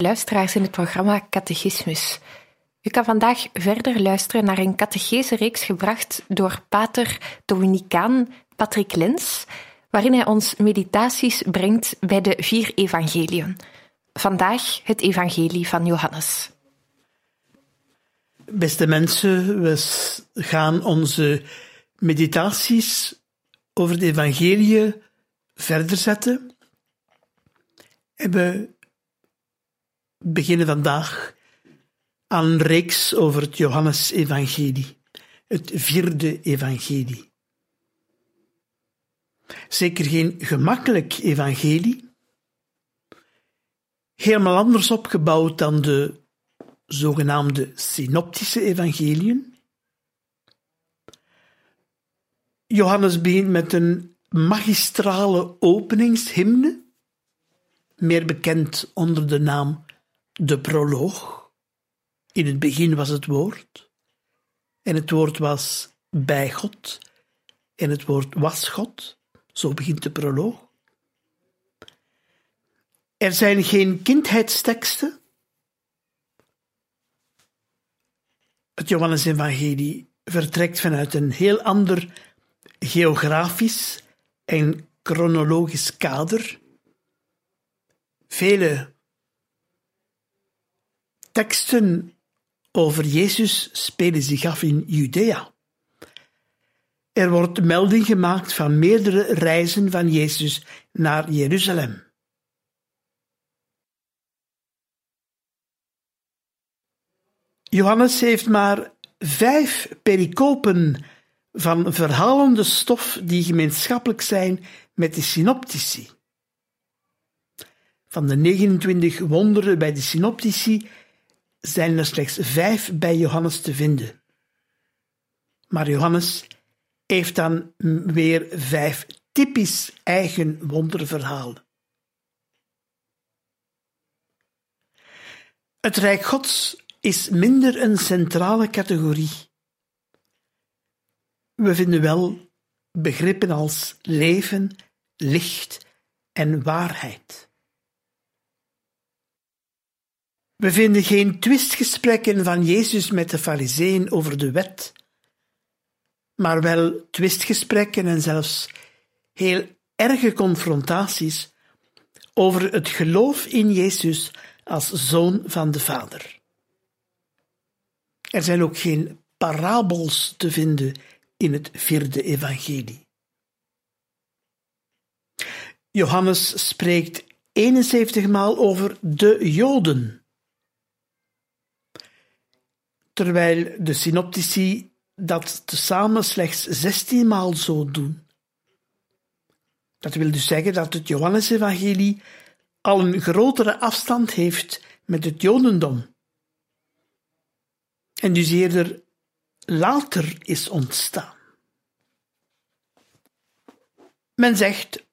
Luisteraars in het programma Catechismus. U kan vandaag verder luisteren naar een catechese-reeks gebracht door pater Dominicaan Patrick Lens, waarin hij ons meditaties brengt bij de vier evangeliën. Vandaag het evangelie van Johannes. Beste mensen, we gaan onze meditaties over de evangelie verder zetten. We beginnen vandaag aan een reeks over het Johannes-evangelie, het vierde evangelie. Zeker geen gemakkelijk evangelie, helemaal anders opgebouwd dan de zogenaamde synoptische evangeliën. Johannes begint met een magistrale openingshymne, meer bekend onder de naam de proloog. In het begin was het woord. En het woord was bij God. En het woord was God. Zo begint de proloog. Er zijn geen kindheidsteksten. Het Johannes-evangelie vertrekt vanuit een heel ander geografisch en chronologisch kader. Vele teksten over Jezus spelen zich af in Judea. Er wordt melding gemaakt van meerdere reizen van Jezus naar Jeruzalem. Johannes heeft maar vijf pericopen van verhalende stof die gemeenschappelijk zijn met de synoptici. Van de 29 wonderen bij de synoptici zijn er slechts vijf bij Johannes te vinden. Maar Johannes heeft dan weer vijf typisch eigen wonderverhalen. Het Rijk Gods is minder een centrale categorie. We vinden wel begrippen als leven, licht en waarheid. We vinden geen twistgesprekken van Jezus met de Fariseeën over de wet, maar wel twistgesprekken en zelfs heel erge confrontaties over het geloof in Jezus als zoon van de Vader. Er zijn ook geen parabels te vinden in het vierde evangelie. Johannes spreekt 71 maal over de Joden terwijl de synoptici dat tezamen slechts zestienmaal zo doen. Dat wil dus zeggen dat het Johannesevangelie al een grotere afstand heeft met het Jodendom. En dus eerder later is ontstaan. Men zegt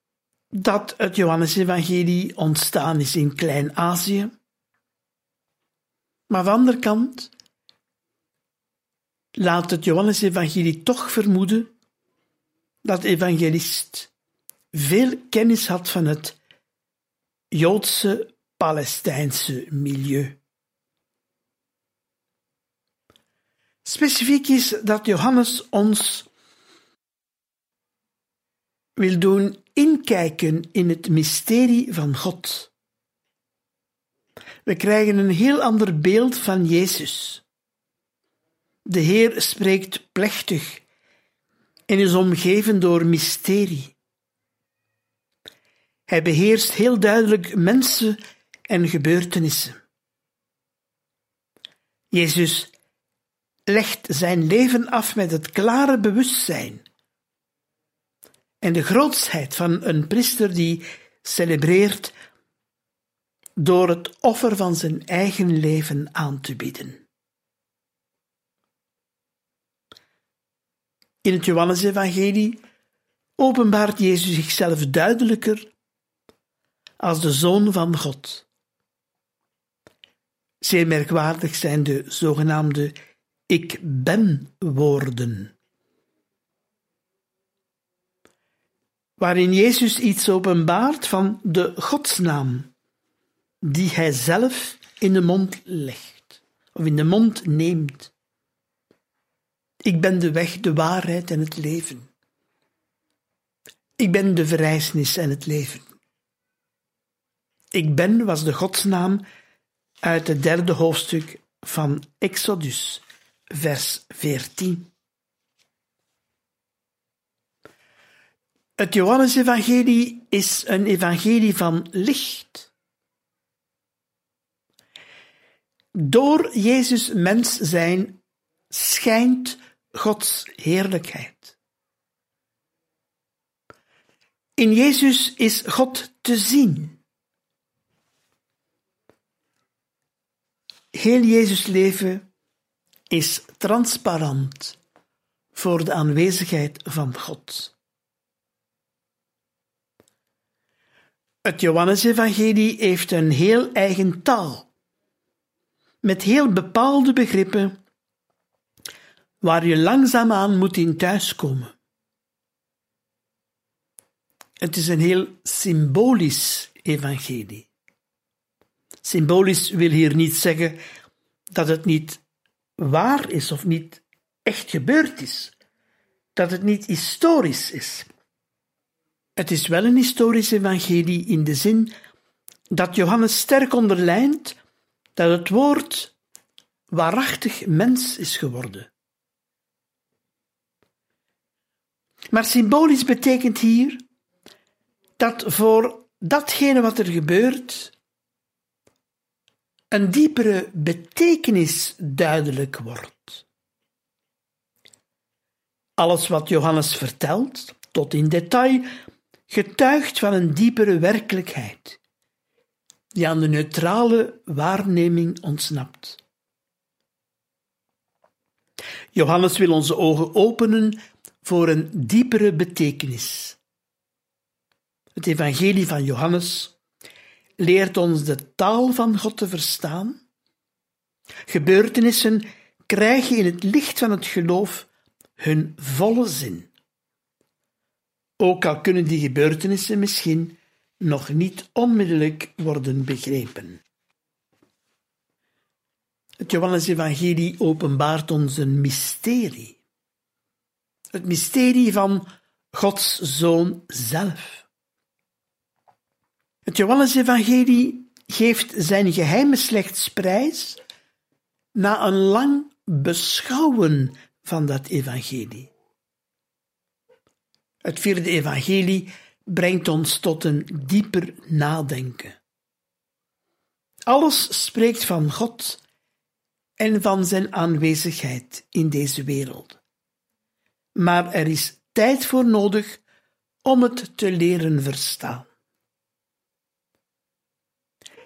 dat het Johannesevangelie ontstaan is in Klein-Azië. Maar van de andere kant laat het Johannesevangelie toch vermoeden dat de evangelist veel kennis had van het Joodse Palestijnse milieu. Specifiek is dat Johannes ons wil doen inkijken in het mysterie van God. We krijgen een heel ander beeld van Jezus. De Heer spreekt plechtig en is omgeven door mysterie. Hij beheerst heel duidelijk mensen en gebeurtenissen. Jezus legt zijn leven af met het klare bewustzijn en de grootsheid van een priester die celebreert door het offer van zijn eigen leven aan te bieden. In het Johannesevangelie openbaart Jezus zichzelf duidelijker als de Zoon van God. Zeer merkwaardig zijn de zogenaamde ik ben woorden. Waarin Jezus iets openbaart van de godsnaam die hij zelf in de mond legt of in de mond neemt. Ik ben de weg, de waarheid en het leven. Ik ben de verrijzenis en het leven. Ik ben was de godsnaam uit het derde hoofdstuk van Exodus, vers 14. Het Johannesevangelie is een evangelie van licht. Door Jezus mens zijn schijnt Gods heerlijkheid. In Jezus is God te zien. Heel Jezus leven is transparant voor de aanwezigheid van God. Het Johannesevangelie heeft een heel eigen taal, met heel bepaalde begrippen, waar je langzaamaan moet in thuiskomen. Het is een heel symbolisch evangelie. Symbolisch wil hier niet zeggen dat het niet waar is of niet echt gebeurd is, dat het niet historisch is. Het is wel een historisch evangelie in de zin dat Johannes sterk onderlijnt dat het woord waarachtig mens is geworden. Maar symbolisch betekent hier dat voor datgene wat er gebeurt een diepere betekenis duidelijk wordt. Alles wat Johannes vertelt, tot in detail, getuigt van een diepere werkelijkheid, die aan de neutrale waarneming ontsnapt. Johannes wil onze ogen openen voor een diepere betekenis. Het Evangelie van Johannes leert ons de taal van God te verstaan. Gebeurtenissen krijgen in het licht van het geloof hun volle zin ook al kunnen die gebeurtenissen misschien nog niet onmiddellijk worden begrepen. Het Johannes-evangelie openbaart ons een mysterie. Het mysterie van Gods Zoon zelf. Het Johannes-evangelie geeft zijn geheimen slechts prijs na een lang beschouwen van dat evangelie. Het vierde evangelie brengt ons tot een dieper nadenken. Alles spreekt van God en van zijn aanwezigheid in deze wereld. Maar er is tijd voor nodig om het te leren verstaan.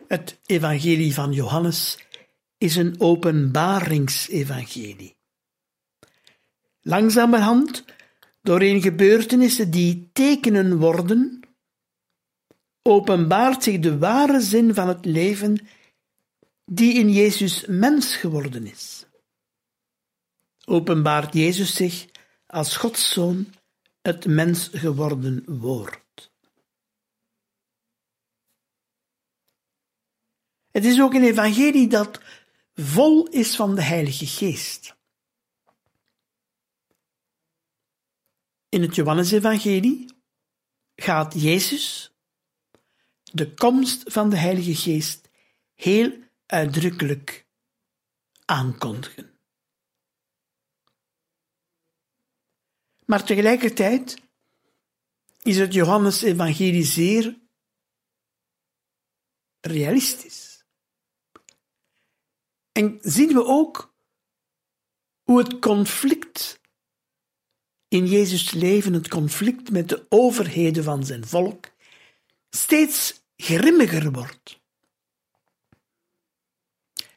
Het evangelie van Johannes is een openbaringsevangelie. Langzamerhand doorheen gebeurtenissen die tekenen worden, openbaart zich de ware zin van het leven die in Jezus mens geworden is. Openbaart Jezus zich als Gods Zoon, het mens geworden woord. Het is ook een evangelie dat vol is van de Heilige Geest. In het Johannesevangelie gaat Jezus, de komst van de Heilige Geest, heel uitdrukkelijk aankondigen. Maar tegelijkertijd is het Johannes-evangelie zeer realistisch. En zien we ook hoe het conflict in Jezus' leven, het conflict met de overheden van zijn volk, steeds grimmiger wordt.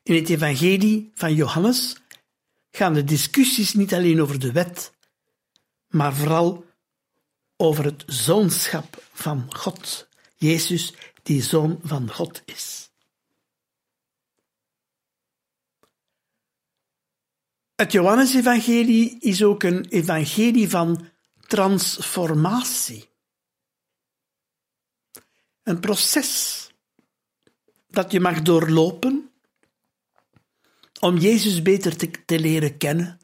In het evangelie van Johannes gaan de discussies niet alleen over de wet, maar vooral over het zoonschap van God. Jezus, die zoon van God is. Het Johannesevangelie is ook een evangelie van transformatie. Een proces dat je mag doorlopen om Jezus beter te, te leren kennen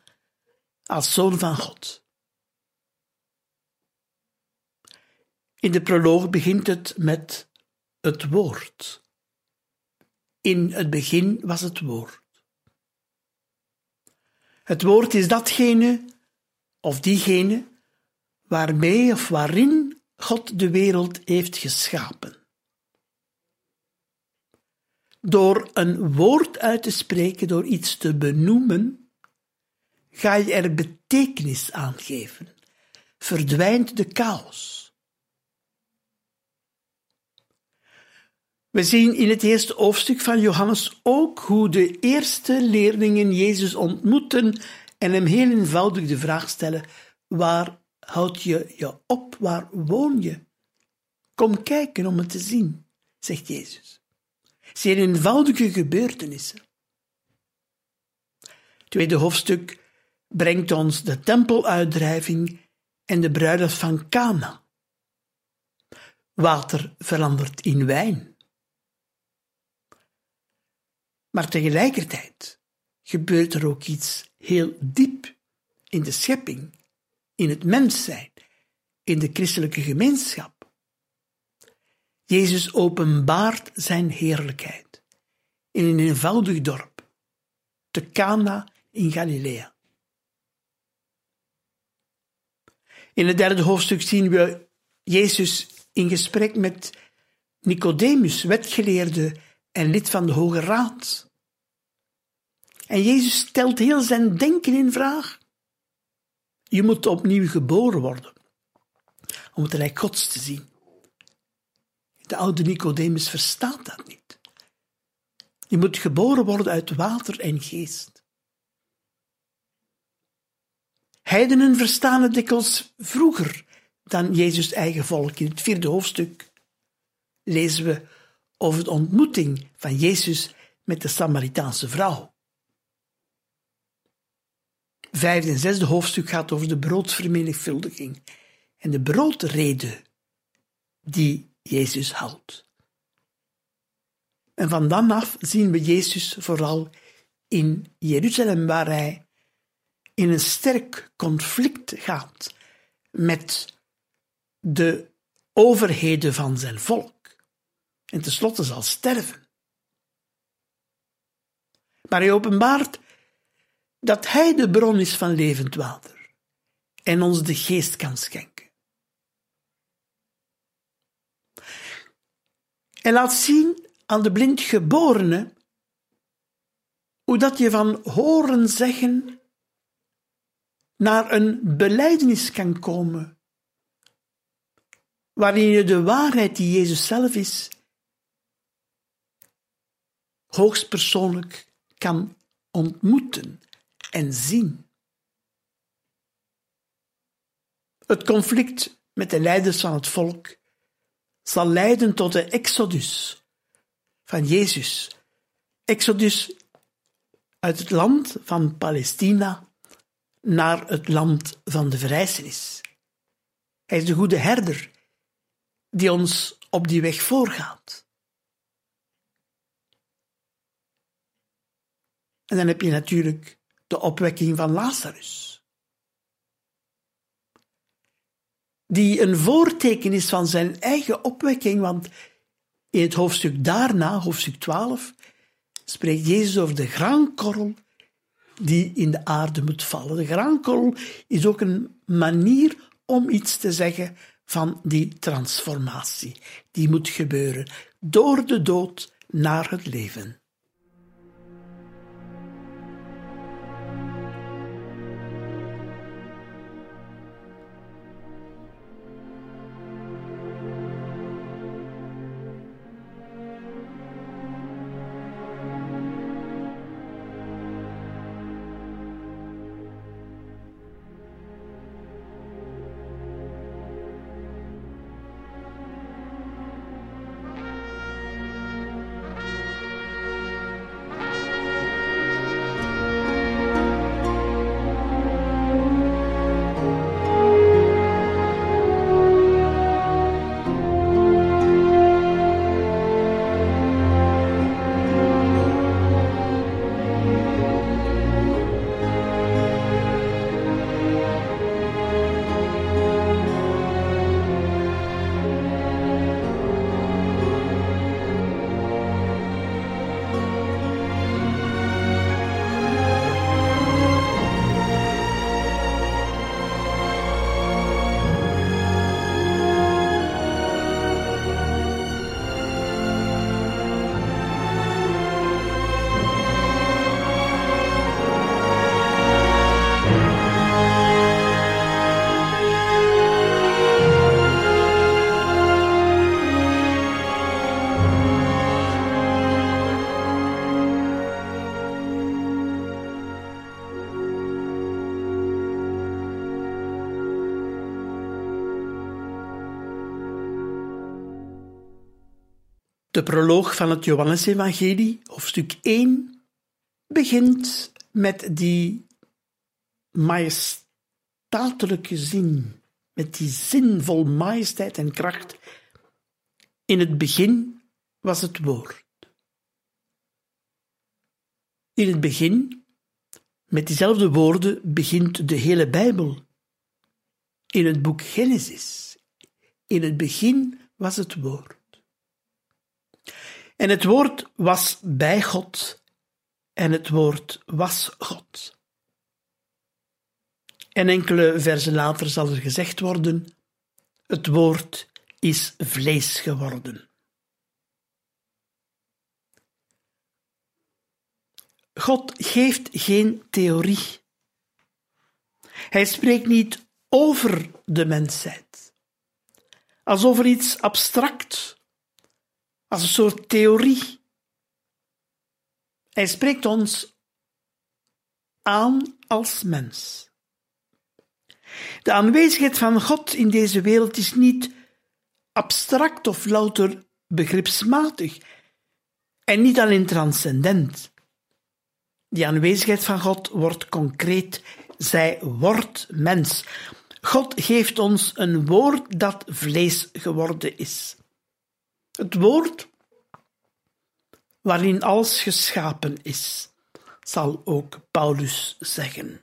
als zoon van God. In de proloog begint het met het woord. In het begin was het woord. Het woord is datgene of diegene waarmee of waarin God de wereld heeft geschapen. Door een woord uit te spreken, door iets te benoemen, ga je er betekenis aan geven. Verdwijnt de chaos. We zien in het eerste hoofdstuk van Johannes ook hoe de eerste leerlingen Jezus ontmoeten en hem heel eenvoudig de vraag stellen: Waar houd je je op? Waar woon je? Kom kijken om het te zien, zegt Jezus. Zeer eenvoudige gebeurtenissen. Tweede hoofdstuk brengt ons de tempeluitdrijving en de bruiloft van Cana. Water verandert in wijn. Maar tegelijkertijd gebeurt er ook iets heel diep in de schepping, in het mens zijn, in de christelijke gemeenschap. Jezus openbaart zijn heerlijkheid in een eenvoudig dorp, te Cana in Galilea. In het derde hoofdstuk zien we Jezus in gesprek met Nicodemus, wetgeleerde en lid van de Hoge Raad. En Jezus stelt heel zijn denken in vraag. Je moet opnieuw geboren worden om het Rijk Gods te zien. De oude Nicodemus verstaat dat niet. Je moet geboren worden uit water en geest. Heidenen verstaan het dikwijls vroeger dan Jezus' eigen volk. In het vierde hoofdstuk lezen we over de ontmoeting van Jezus met de Samaritaanse vrouw. Vijfde en zesde hoofdstuk gaat over de broodvermenigvuldiging en de broodrede die Jezus houdt. En van dan af zien we Jezus vooral in Jeruzalem, waar hij in een sterk conflict gaat met de overheden van zijn volk en tenslotte zal sterven. Maar hij openbaart dat hij de bron is van levend water en ons de geest kan schenken. En laat zien aan de blindgeborene hoe dat je van horen zeggen naar een beleidenis kan komen, waarin je de waarheid die Jezus zelf is hoogstpersoonlijk kan ontmoeten en zien. Het conflict met de leiders van het volk zal leiden tot de exodus van Jezus. Exodus uit het land van Palestina naar het land van de verrijzenis. Hij is de goede herder die ons op die weg voorgaat. En dan heb je natuurlijk de opwekking van Lazarus. Die een voorteken is van zijn eigen opwekking, want In het hoofdstuk daarna, hoofdstuk 12, spreekt Jezus over de graankorrel die in de aarde moet vallen. De graankorrel is ook een manier om iets te zeggen van die transformatie. Die moet gebeuren door de dood naar het leven. De proloog van het Johannesevangelie, hoofdstuk 1, begint met die majestatelijke zin, met die zin vol majesteit en kracht. In het begin was het woord. In het begin, met diezelfde woorden, begint de hele Bijbel. In het boek Genesis. In het begin was het woord. En het woord was bij God en het woord was God. En enkele versen later zal er gezegd worden: het woord is vlees geworden. God geeft geen theorie. Hij spreekt niet over de mensheid, als over iets abstract als een soort theorie. Hij spreekt ons aan als mens. De aanwezigheid van God in deze wereld is niet abstract of louter begripsmatig en niet alleen transcendent. Die aanwezigheid van God wordt concreet, zij wordt mens. God geeft ons een woord dat vlees geworden is. Het woord waarin alles geschapen is, zal ook Paulus zeggen.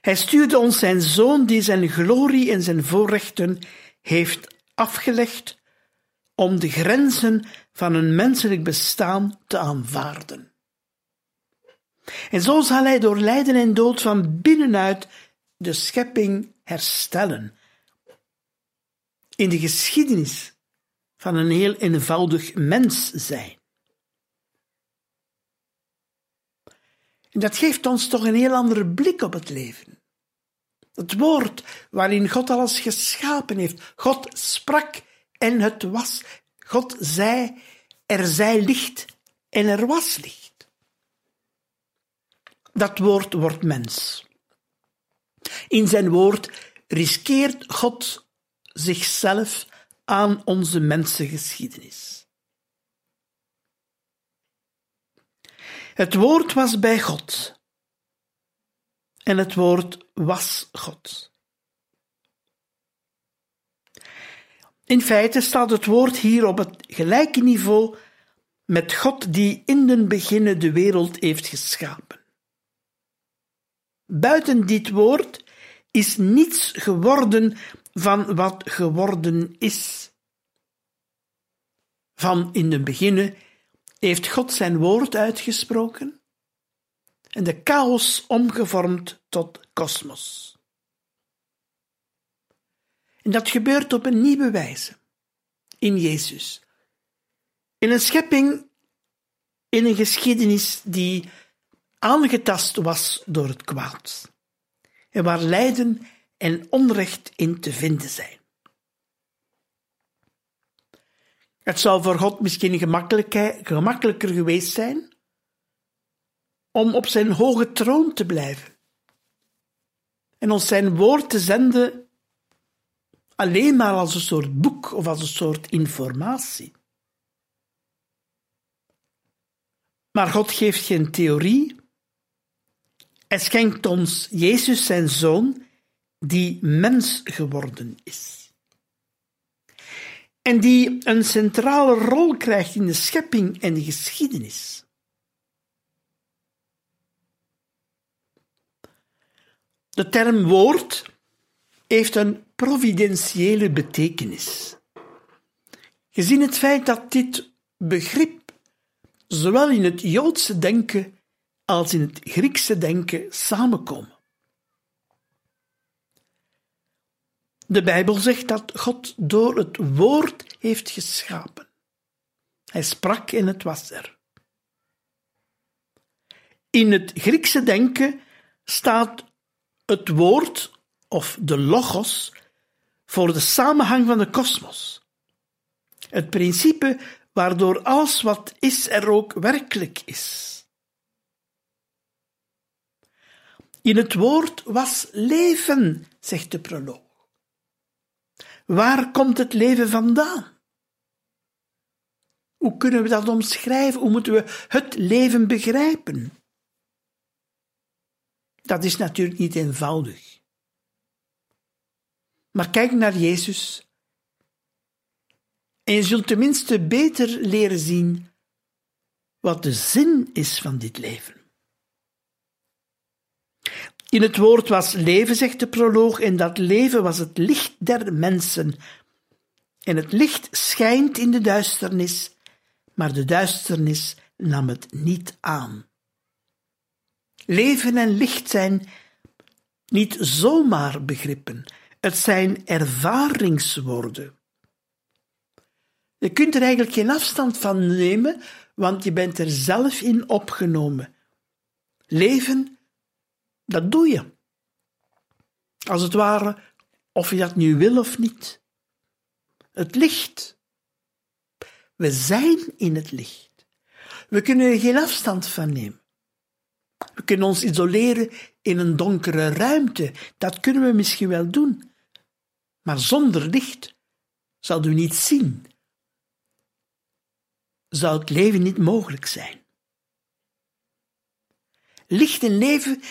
Hij stuurde ons zijn zoon die zijn glorie en zijn voorrechten heeft afgelegd om de grenzen van een menselijk bestaan te aanvaarden. En zo zal hij door lijden en dood van binnenuit de schepping herstellen. In de geschiedenis van een heel eenvoudig mens zijn. En dat geeft ons toch een heel andere blik op het leven. Het woord waarin God alles geschapen heeft. God sprak en het was. God zei, er zij licht en er was licht. Dat woord wordt mens. In zijn woord riskeert God zichzelf aan onze mensengeschiedenis. Het woord was bij God en het woord was God. In feite staat het woord hier op het gelijke niveau met God die in den beginnen de wereld heeft geschapen. Buiten dit woord is niets geworden van wat geworden is. Van in de beginnen heeft God zijn woord uitgesproken en de chaos omgevormd tot kosmos. En dat gebeurt op een nieuwe wijze, in Jezus. In een schepping, in een geschiedenis die aangetast was door het kwaad en waar lijden en onrecht in te vinden zijn. Het zou voor God misschien gemakkelijker geweest zijn om op zijn hoge troon te blijven en ons zijn woord te zenden alleen maar als een soort boek of als een soort informatie. Maar God geeft geen theorie. Hij schenkt ons Jezus, zijn zoon, die mens geworden is. En die een centrale rol krijgt in de schepping en de geschiedenis. De term woord heeft een providentiële betekenis. Gezien het feit dat dit begrip zowel in het Joodse denken als in het Griekse denken samenkomen. De Bijbel zegt dat God door het woord heeft geschapen. Hij sprak en het was er. In het Griekse denken staat het woord of de logos voor de samenhang van de kosmos. Het principe waardoor alles wat is er ook werkelijk is. In het woord was leven, zegt de proloog. Waar komt het leven vandaan? Hoe kunnen we dat omschrijven? Hoe moeten we het leven begrijpen? Dat is natuurlijk niet eenvoudig. Maar kijk naar Jezus. En je zult tenminste beter leren zien wat de zin is van dit leven. In het woord was leven, zegt de proloog, en dat leven was het licht der mensen. En het licht schijnt in de duisternis, maar de duisternis nam het niet aan. Leven en licht zijn niet zomaar begrippen, het zijn ervaringswoorden. Je kunt er eigenlijk geen afstand van nemen, want je bent er zelf in opgenomen. Leven, dat doe je. Als het ware, of je dat nu wil of niet. Het licht. We zijn in het licht. We kunnen er geen afstand van nemen. We kunnen ons isoleren in een donkere ruimte. Dat kunnen we misschien wel doen. Maar zonder licht zouden we niet zien. Zou het leven niet mogelijk zijn? Licht en leven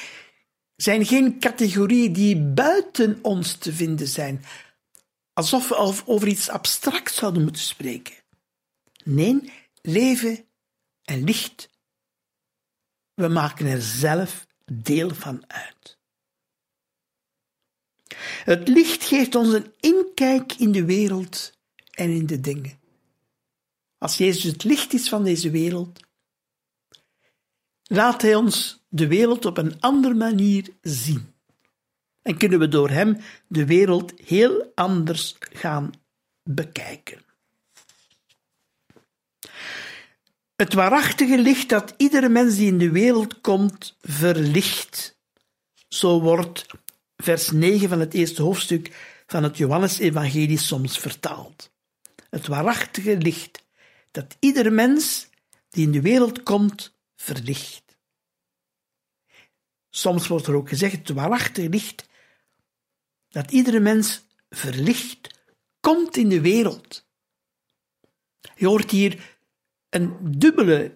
zijn geen categorieën die buiten ons te vinden zijn, alsof we over iets abstracts zouden moeten spreken. Nee, leven en licht we maken er zelf deel van uit. Het licht geeft ons een inkijk in de wereld en in de dingen. Als Jezus het licht is van deze wereld, laat Hij ons de wereld op een andere manier zien. En kunnen we door Hem de wereld heel anders gaan bekijken. Het waarachtige licht dat iedere mens die in de wereld komt verlicht. Zo wordt vers 9 van het eerste hoofdstuk van het Johannesevangelie soms vertaald. Het waarachtige licht dat iedere mens die in de wereld komt verlicht. Soms wordt er ook gezegd het waarachtige licht dat iedere mens verlicht komt in de wereld. Je hoort hier een dubbele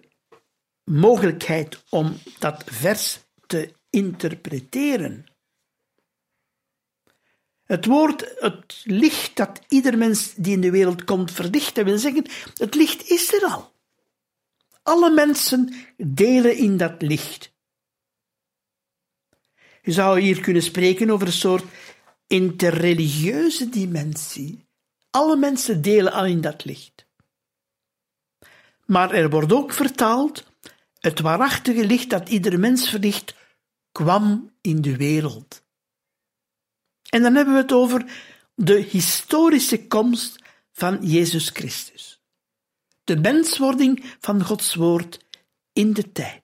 mogelijkheid om dat vers te interpreteren. Het woord, het licht dat ieder mens die in de wereld komt verlicht, dat wil zeggen, het licht is er al. Alle mensen delen in dat licht. Je zou hier kunnen spreken over een soort interreligieuze dimensie. Alle mensen delen al in dat licht. Maar er wordt ook vertaald: het waarachtige licht dat iedere mens verlicht, kwam in de wereld. En dan hebben we het over de historische komst van Jezus Christus. De menswording van Gods woord in de tijd.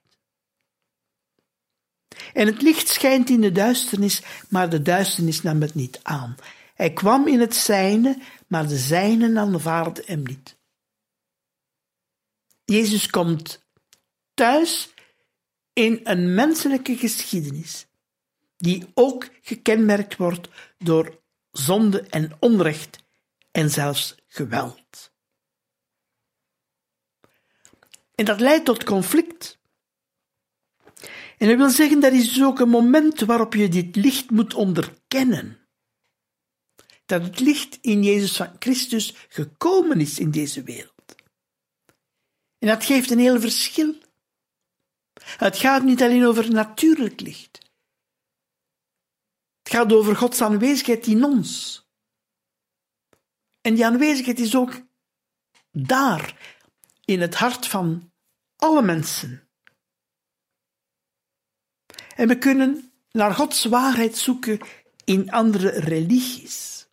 En het licht schijnt in de duisternis, maar de duisternis nam het niet aan. Hij kwam in het zijne, maar de zijnen aanvaarden hem niet. Jezus komt thuis in een menselijke geschiedenis, die ook gekenmerkt wordt door zonde en onrecht en zelfs geweld. En dat leidt tot conflict. En dat wil zeggen, dat is ook een moment waarop je dit licht moet onderkennen. Dat het licht in Jezus van Christus gekomen is in deze wereld. En dat geeft een heel verschil. Het gaat niet alleen over natuurlijk licht. Het gaat over Gods aanwezigheid in ons. En die aanwezigheid is ook daar, in het hart van alle mensen. En we kunnen naar Gods waarheid zoeken in andere religies.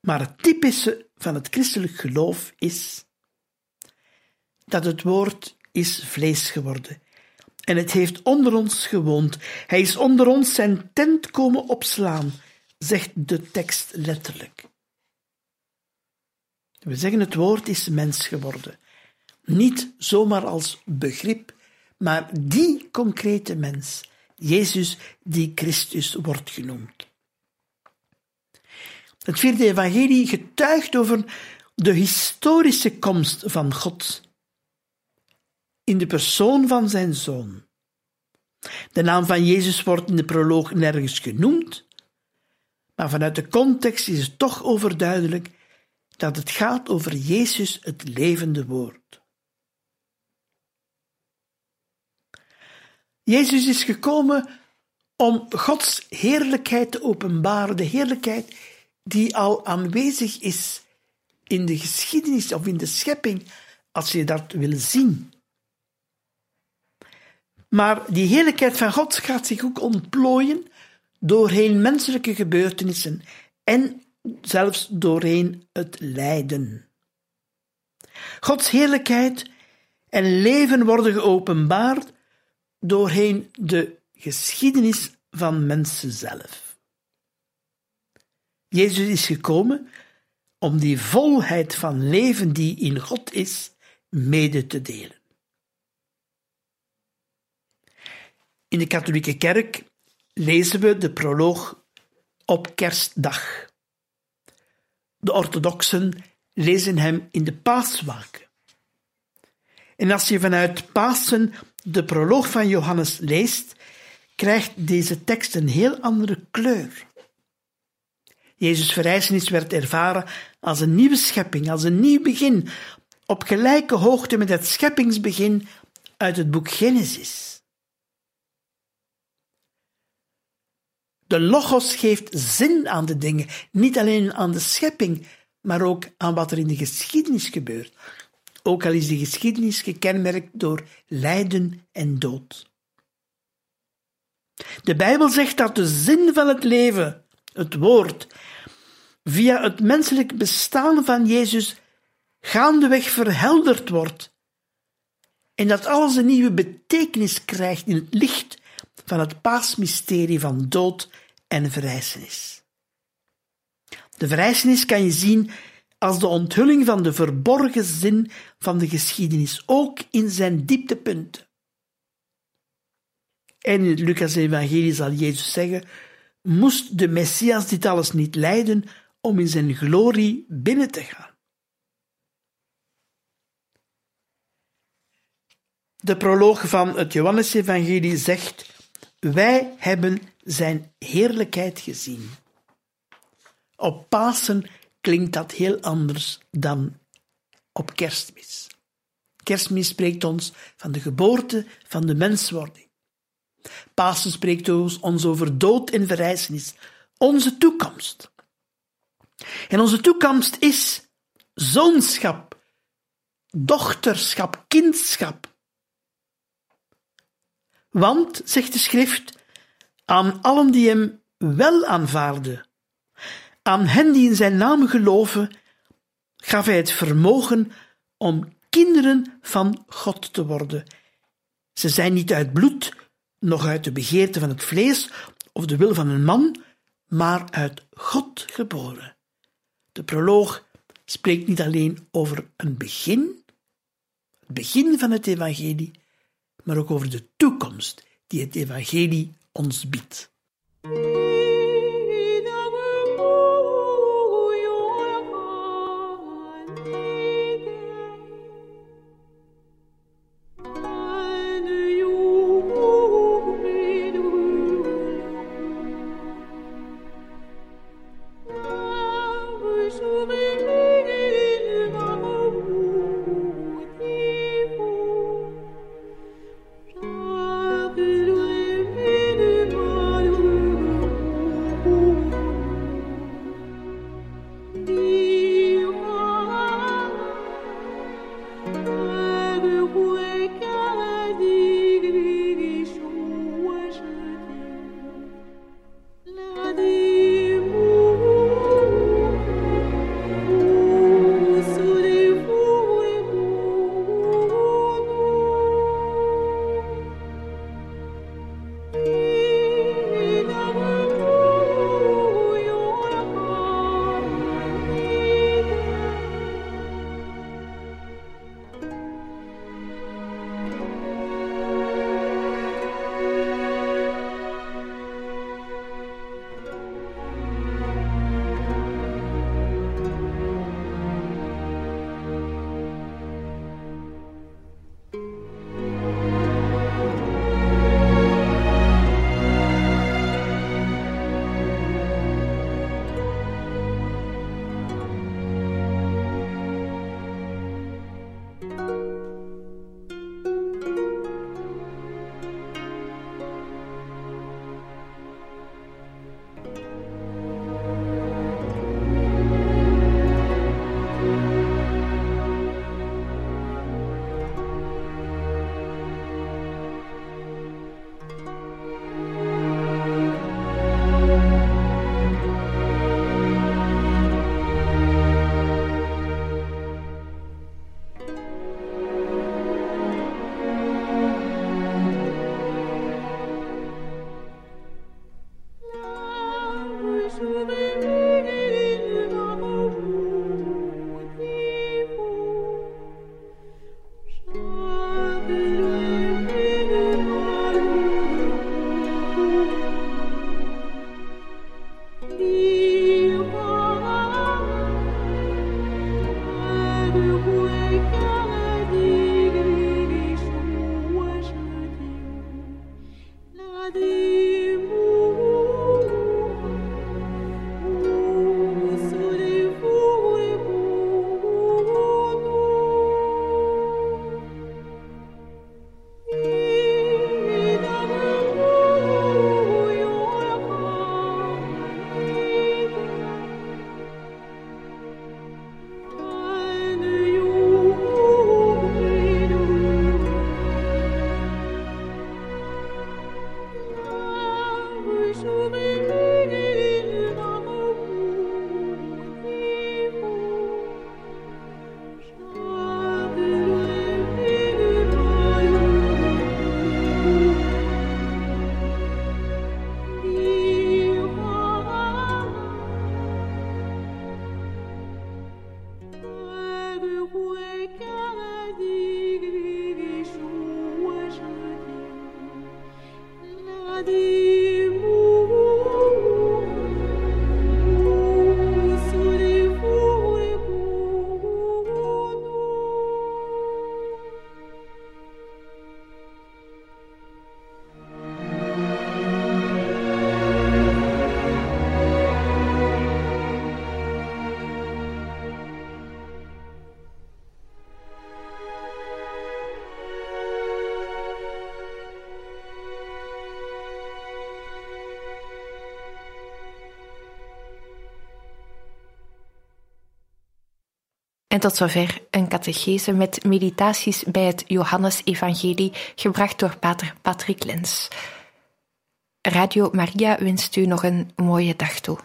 Maar het typische van het christelijk geloof is dat het woord is vlees geworden. En het heeft onder ons gewoond. Hij is onder ons zijn tent komen opslaan, zegt de tekst letterlijk. We zeggen het woord is mens geworden. Niet zomaar als begrip, maar die concrete mens, Jezus die Christus wordt genoemd. Het vierde evangelie getuigt over de historische komst van God in de persoon van zijn zoon. De naam van Jezus wordt in de proloog nergens genoemd, maar vanuit de context is het toch overduidelijk dat het gaat over Jezus, het levende woord. Jezus is gekomen om Gods heerlijkheid te openbaren, de heerlijkheid die al aanwezig is in de geschiedenis of in de schepping, als je dat wil zien. Maar die heerlijkheid van God gaat zich ook ontplooien doorheen menselijke gebeurtenissen en zelfs doorheen het lijden. Gods heerlijkheid en leven worden geopenbaard doorheen de geschiedenis van mensen zelf. Jezus is gekomen om die volheid van leven die in God is, mede te delen. In de katholieke kerk lezen we de proloog op kerstdag. De orthodoxen lezen hem in de paaswaken. En als je vanuit Pasen de proloog van Johannes leest, krijgt deze tekst een heel andere kleur. Jezus' verrijzenis werd ervaren als een nieuwe schepping, als een nieuw begin, op gelijke hoogte met het scheppingsbegin uit het boek Genesis. De logos geeft zin aan de dingen, niet alleen aan de schepping, maar ook aan wat er in de geschiedenis gebeurt. Ook al is de geschiedenis gekenmerkt door lijden en dood. De Bijbel zegt dat de zin van het leven, het woord, via het menselijk bestaan van Jezus gaandeweg verhelderd wordt en dat alles een nieuwe betekenis krijgt in het licht van het paasmysterie van dood en verrijzenis. De verrijzenis kan je zien als de onthulling van de verborgen zin van de geschiedenis, ook in zijn dieptepunten. En in het Lucas-evangelie zal Jezus zeggen: Moest de Messias dit alles niet lijden om in zijn glorie binnen te gaan? De proloog van het Johannes-evangelie zegt wij hebben zijn heerlijkheid gezien. Op Pasen klinkt dat heel anders dan op kerstmis. Kerstmis spreekt ons van de geboorte van de menswording. Pasen spreekt ons over dood en verrijzenis, onze toekomst. En onze toekomst is zoonschap dochterschap, kindschap. Want, zegt de schrift, aan allen die hem wel aanvaarden, aan hen die in zijn naam geloven, gaf hij het vermogen om kinderen van God te worden. Ze zijn niet uit bloed, nog uit de begeerte van het vlees of de wil van een man, maar uit God geboren. De proloog spreekt niet alleen over een begin, het begin van het evangelie, maar ook over de toekomst die het evangelie ons biedt. En tot zover een catechese met meditaties bij het Johannesevangelie, gebracht door pater Patrick Lens. Radio Maria wenst u nog een mooie dag toe.